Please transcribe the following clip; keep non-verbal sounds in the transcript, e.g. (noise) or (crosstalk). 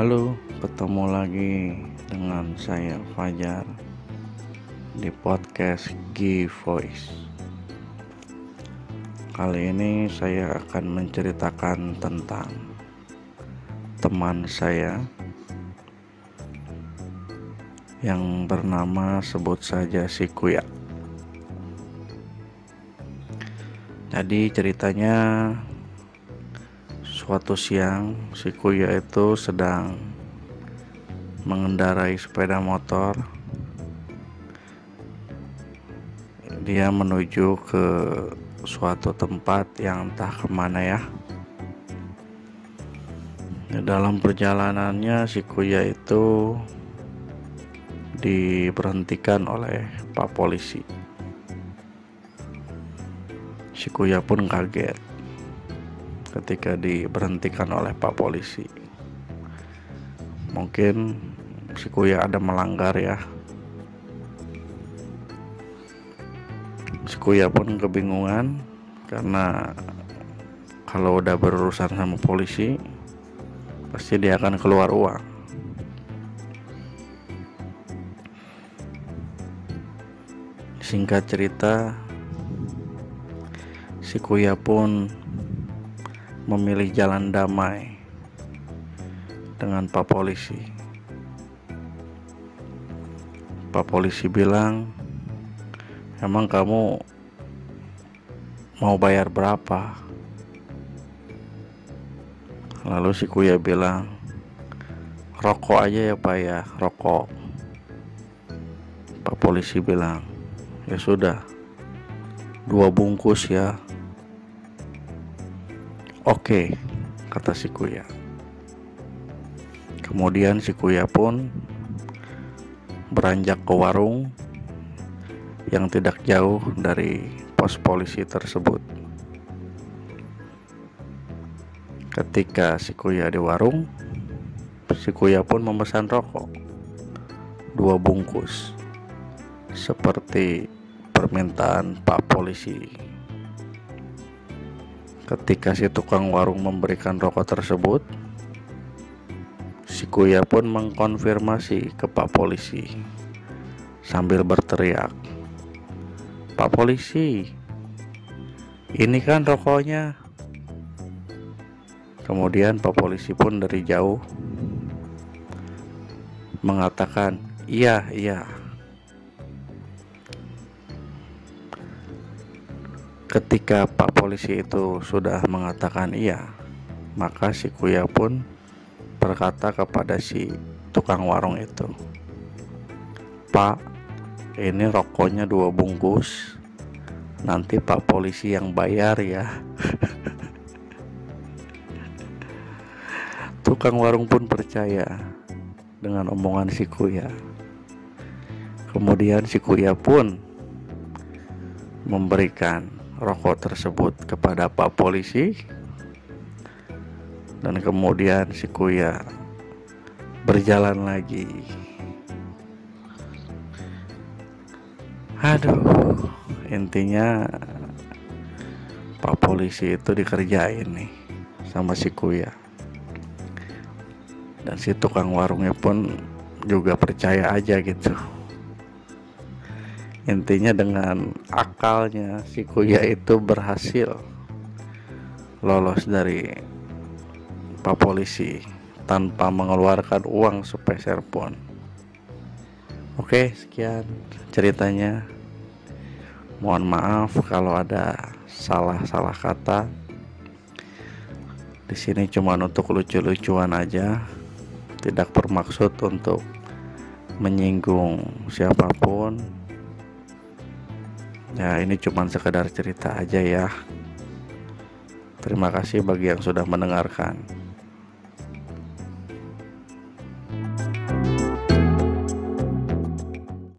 Halo, ketemu lagi dengan saya Fajar di podcast G Voice. Kali ini saya akan menceritakan tentang teman saya yang bernama sebut saja si Kuya. Jadi ceritanya suatu siang si Kuya itu sedang mengendarai sepeda motor. Dia menuju ke suatu tempat yang entah ke mana ya. Dalam perjalanannya si Kuya itu diberhentikan oleh pak polisi. Si Kuya pun kaget ketika diberhentikan oleh Pak Polisi. Mungkin si Kuya ada melanggar ya. Si Kuya pun kebingungan karena kalau udah berurusan sama polisi pasti dia akan keluar uang. Singkat cerita, si Kuya pun memilih jalan damai dengan Pak Polisi. Pak Polisi bilang, "Emang kamu mau bayar berapa?" Lalu si Kuya bilang, "Rokok aja ya, Pak ya, rokok." Pak Polisi bilang, "Ya sudah, dua bungkus ya." Oke, kata si Kuya. Kemudian si Kuya pun beranjak ke warung yang tidak jauh dari pos polisi tersebut. Ketika si Kuya di warung, si Kuya pun memesan rokok dua bungkus seperti permintaan Pak Polisi. Ketika si tukang warung memberikan rokok tersebut, si Kuya pun mengkonfirmasi ke Pak Polisi sambil berteriak, "Pak Polisi, ini kan rokoknya." Kemudian Pak Polisi pun dari jauh mengatakan, "Iya, iya." Ketika Pak Polisi itu sudah mengatakan iya, maka si Kuya pun berkata kepada si tukang warung itu, "Pak, ini rokoknya dua bungkus. Nanti Pak Polisi yang bayar ya." (laughs) tukang warung pun percaya dengan omongan si Kuya. Kemudian si Kuya pun memberikan rokok tersebut kepada Pak Polisi dan kemudian si Kuya berjalan lagi. Aduh, intinya Pak Polisi itu dikerjain nih sama si Kuya. Dan si tukang warungnya pun juga percaya aja gitu intinya dengan akalnya si Kuya itu berhasil lolos dari pak polisi tanpa mengeluarkan uang sepeser pun oke sekian ceritanya. Mohon maaf kalau ada salah-salah kata. Di sini cuma untuk lucu-lucuan aja. Tidak bermaksud untuk menyinggung siapa pun ya ini cuman sekedar cerita aja ya. Terima kasih bagi yang sudah mendengarkan